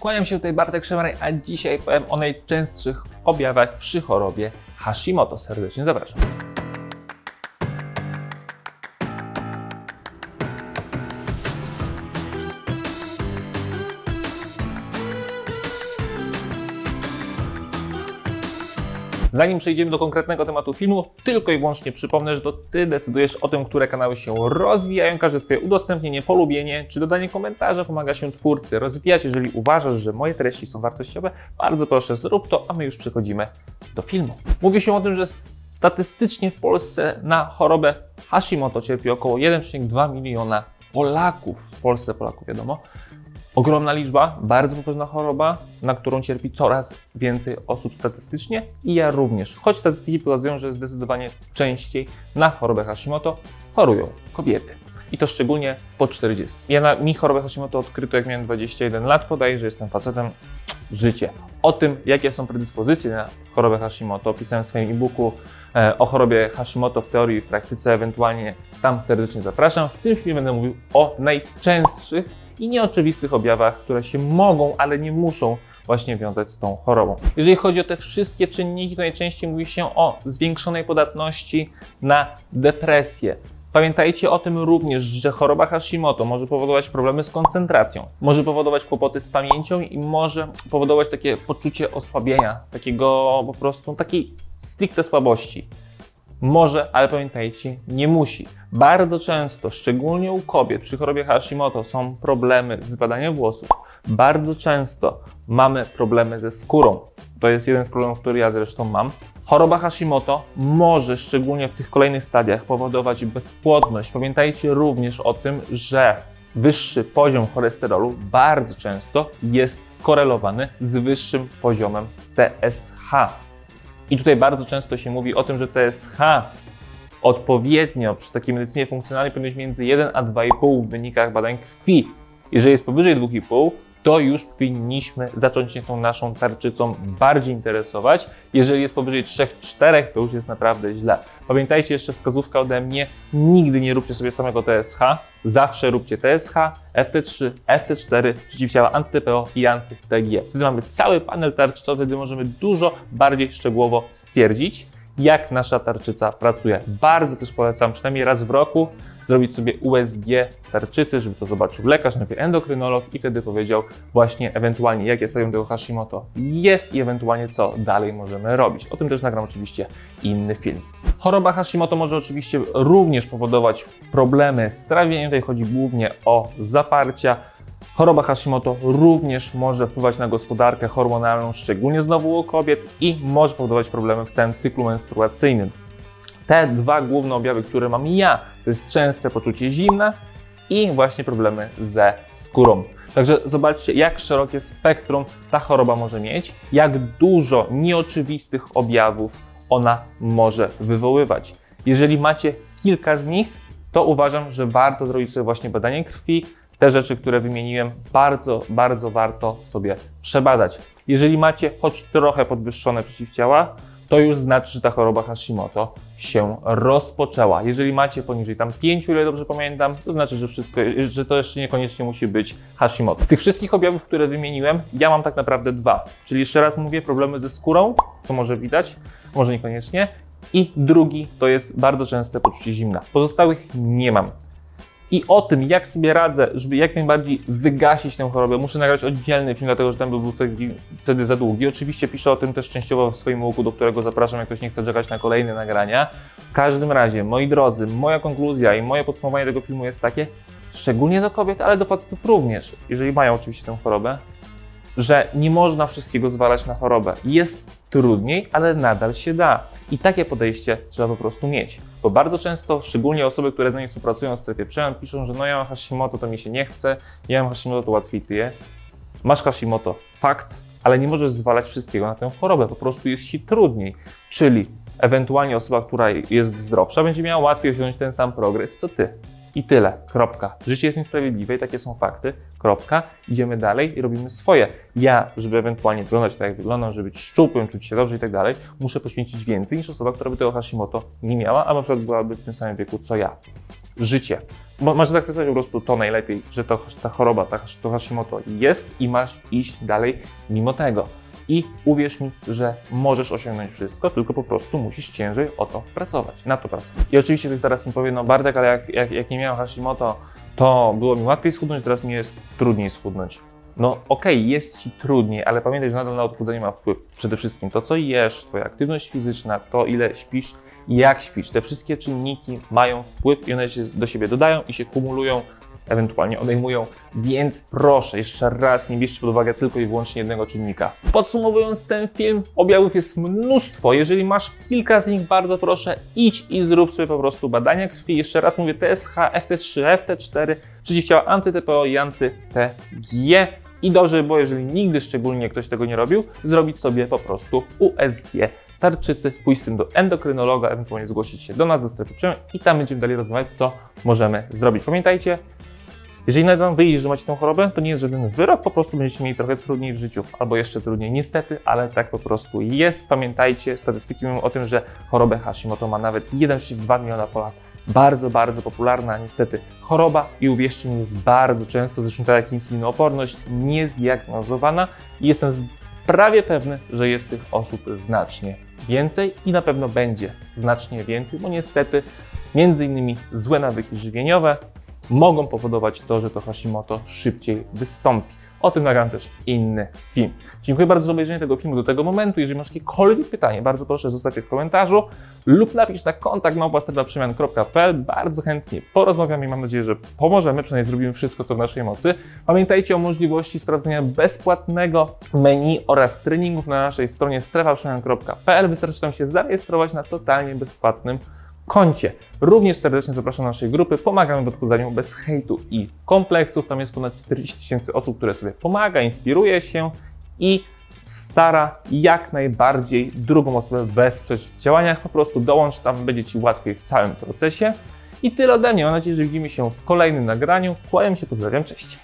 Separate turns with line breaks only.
Kłaniam się tutaj Bartek Szemraj, a dzisiaj powiem o najczęstszych objawach przy chorobie Hashimoto. Serdecznie zapraszam. Zanim przejdziemy do konkretnego tematu filmu, tylko i wyłącznie przypomnę, że to Ty decydujesz o tym, które kanały się rozwijają. Każde Twoje udostępnienie, polubienie czy dodanie komentarza pomaga się twórcy rozwijać. Jeżeli uważasz, że moje treści są wartościowe, bardzo proszę zrób to, a my już przechodzimy do filmu. Mówi się o tym, że statystycznie w Polsce na chorobę Hashimoto cierpi około 1,2 miliona Polaków. W Polsce Polaków wiadomo. Ogromna liczba, bardzo poważna choroba, na którą cierpi coraz więcej osób statystycznie i ja również. Choć statystyki pokazują, że zdecydowanie częściej na chorobę Hashimoto chorują kobiety. I to szczególnie po 40. Ja na, mi chorobę Hashimoto odkryto jak miałem 21 lat, podaję, że jestem facetem. Życie. O tym, jakie są predyspozycje na chorobę Hashimoto, opisałem w swoim e-booku e, o chorobie Hashimoto w teorii i w praktyce, ewentualnie tam serdecznie zapraszam. W tym filmie będę mówił o najczęstszych i nieoczywistych objawach, które się mogą, ale nie muszą właśnie wiązać z tą chorobą. Jeżeli chodzi o te wszystkie czynniki, to najczęściej mówi się o zwiększonej podatności na depresję. Pamiętajcie o tym również, że choroba Hashimoto może powodować problemy z koncentracją, może powodować kłopoty z pamięcią i może powodować takie poczucie osłabienia, takiego po prostu takiej stricte słabości. Może, ale pamiętajcie, nie musi. Bardzo często, szczególnie u kobiet przy chorobie Hashimoto są problemy z wypadaniem włosów. Bardzo często mamy problemy ze skórą. To jest jeden z problemów, który ja zresztą mam. Choroba Hashimoto może, szczególnie w tych kolejnych stadiach, powodować bezpłodność. Pamiętajcie również o tym, że wyższy poziom cholesterolu bardzo często jest skorelowany z wyższym poziomem TSH. I tutaj bardzo często się mówi o tym, że TSH odpowiednio przy takiej medycynie funkcjonalnej powinno być między 1 a 2,5 w wynikach badań krwi. Jeżeli jest powyżej 2,5, to już powinniśmy zacząć się tą naszą tarczycą bardziej interesować. Jeżeli jest powyżej 3-4, to już jest naprawdę źle. Pamiętajcie jeszcze wskazówka ode mnie, nigdy nie róbcie sobie samego TSH, zawsze róbcie TSH, FT3, FT4, przeciwciała anty-PO i anty-TG. Wtedy mamy cały panel tarczycowy, wtedy możemy dużo bardziej szczegółowo stwierdzić, jak nasza tarczyca pracuje. Bardzo też polecam przynajmniej raz w roku zrobić sobie USG tarczycy, żeby to zobaczył lekarz, najpierw endokrynolog i wtedy powiedział właśnie ewentualnie jakie stadium tego Hashimoto jest i ewentualnie co dalej możemy robić. O tym też nagram oczywiście inny film. Choroba Hashimoto może oczywiście również powodować problemy z trawieniem. Tutaj chodzi głównie o zaparcia, Choroba Hashimoto również może wpływać na gospodarkę hormonalną, szczególnie znowu u kobiet i może powodować problemy w całym cyklu menstruacyjnym. Te dwa główne objawy, które mam ja, to jest częste poczucie zimna i właśnie problemy ze skórą. Także zobaczcie, jak szerokie spektrum ta choroba może mieć, jak dużo nieoczywistych objawów ona może wywoływać. Jeżeli macie kilka z nich, to uważam, że warto zrobić sobie właśnie badanie krwi, te rzeczy, które wymieniłem, bardzo, bardzo warto sobie przebadać. Jeżeli macie choć trochę podwyższone przeciwciała, to już znaczy, że ta choroba Hashimoto się rozpoczęła. Jeżeli macie poniżej tam 5, ile dobrze pamiętam, to znaczy, że wszystko, że to jeszcze niekoniecznie musi być Hashimoto. Z tych wszystkich objawów, które wymieniłem, ja mam tak naprawdę dwa. Czyli jeszcze raz mówię, problemy ze skórą, co może widać, może niekoniecznie. I drugi to jest bardzo częste poczucie zimna. Pozostałych nie mam. I o tym, jak sobie radzę, żeby jak najbardziej wygasić tę chorobę, muszę nagrać oddzielny film, dlatego że ten był wtedy, wtedy za długi. Oczywiście piszę o tym też częściowo w swoim łuku, do którego zapraszam, jak ktoś nie chce czekać na kolejne nagrania. W każdym razie, moi drodzy, moja konkluzja i moje podsumowanie tego filmu jest takie, szczególnie do kobiet, ale do facetów również, jeżeli mają oczywiście tę chorobę, że nie można wszystkiego zwalać na chorobę. Jest trudniej, ale nadal się da. I takie podejście trzeba po prostu mieć. Bo bardzo często, szczególnie osoby, które z nami współpracują w strefie przemian, piszą, że no ja mam Hashimoto, to mi się nie chce, ja mam Hashimoto, to łatwiej tyje. Masz Hashimoto, fakt, ale nie możesz zwalać wszystkiego na tę chorobę, po prostu jest Ci trudniej. Czyli ewentualnie osoba, która jest zdrowsza, będzie miała łatwiej osiągnąć ten sam progres, co Ty. I tyle. Kropka. Życie jest niesprawiedliwe i takie są fakty. Kropka. Idziemy dalej i robimy swoje. Ja, żeby ewentualnie wyglądać tak, jak wyglądam, żeby być szczupłym, czuć się dobrze i tak dalej, muszę poświęcić więcej niż osoba, która by tego Hashimoto nie miała, a na przykład byłaby w tym samym wieku co ja. Życie. Mo- Masz zaakceptować po prostu to najlepiej, że to, ta choroba, ta, to Hashimoto jest i masz iść dalej mimo tego. I uwierz mi, że możesz osiągnąć wszystko, tylko po prostu musisz ciężej o to pracować, na to pracować. I oczywiście ktoś zaraz mi powie, no Bartek, ale jak, jak, jak nie miałem Hashimoto, to było mi łatwiej schudnąć, teraz mi jest trudniej schudnąć. No okej, jest Ci trudniej, ale pamiętaj, że nadal na odchudzanie ma wpływ przede wszystkim to, co jesz, Twoja aktywność fizyczna, to ile śpisz jak śpisz. Te wszystkie czynniki mają wpływ i one się do siebie dodają i się kumulują, ewentualnie odejmują, więc proszę, jeszcze raz nie bierzcie pod uwagę tylko i wyłącznie jednego czynnika. Podsumowując ten film, objawów jest mnóstwo. Jeżeli masz kilka z nich, bardzo proszę, idź i zrób sobie po prostu badania krwi. Jeszcze raz mówię TSH, FT3, FT4, przeciwciała anty-TPO i anty-TG. I dobrze by było, jeżeli nigdy szczególnie ktoś tego nie robił, zrobić sobie po prostu USG tarczycy, pójść z tym do endokrynologa, ewentualnie zgłosić się do nas, do strefy i tam będziemy dalej rozmawiać, co możemy zrobić. Pamiętajcie, jeżeli nawet Wam wyjdzie, że macie tę chorobę, to nie jest żaden wyrok, po prostu będziecie mieli trochę trudniej w życiu, albo jeszcze trudniej, niestety, ale tak po prostu jest. Pamiętajcie, statystyki mówią o tym, że chorobę Hashimoto ma nawet 1,2 miliona Polaków. Bardzo, bardzo popularna niestety choroba i uwierzcie mi, jest bardzo często, zresztą tak jak insulinooporność, niezdiagnozowana i jestem prawie pewny, że jest tych osób znacznie więcej i na pewno będzie znacznie więcej, bo niestety między innymi złe nawyki żywieniowe, mogą powodować to, że to Hashimoto szybciej wystąpi. O tym nagram też inny film. Dziękuję bardzo za obejrzenie tego filmu do tego momentu. Jeżeli masz jakiekolwiek pytanie, bardzo proszę zostaw je w komentarzu lub napisz na kontakt małpastrefaprzemian.pl. Bardzo chętnie porozmawiamy i mam nadzieję, że pomożemy, przynajmniej zrobimy wszystko, co w naszej mocy. Pamiętajcie o możliwości sprawdzenia bezpłatnego menu oraz treningów na naszej stronie strefaprzemian.pl. Wystarczy tam się zarejestrować na totalnie bezpłatnym koncie. Również serdecznie zapraszam do naszej grupy. Pomagamy w odchudzaniu bez hejtu i kompleksów. Tam jest ponad 40 tysięcy osób, które sobie pomaga, inspiruje się i stara jak najbardziej drugą osobę wesprzeć w działaniach. Po prostu dołącz tam, będzie Ci łatwiej w całym procesie. I tyle ode mnie. Mam nadzieję, że widzimy się w kolejnym nagraniu. Kłaniam się, pozdrawiam, cześć.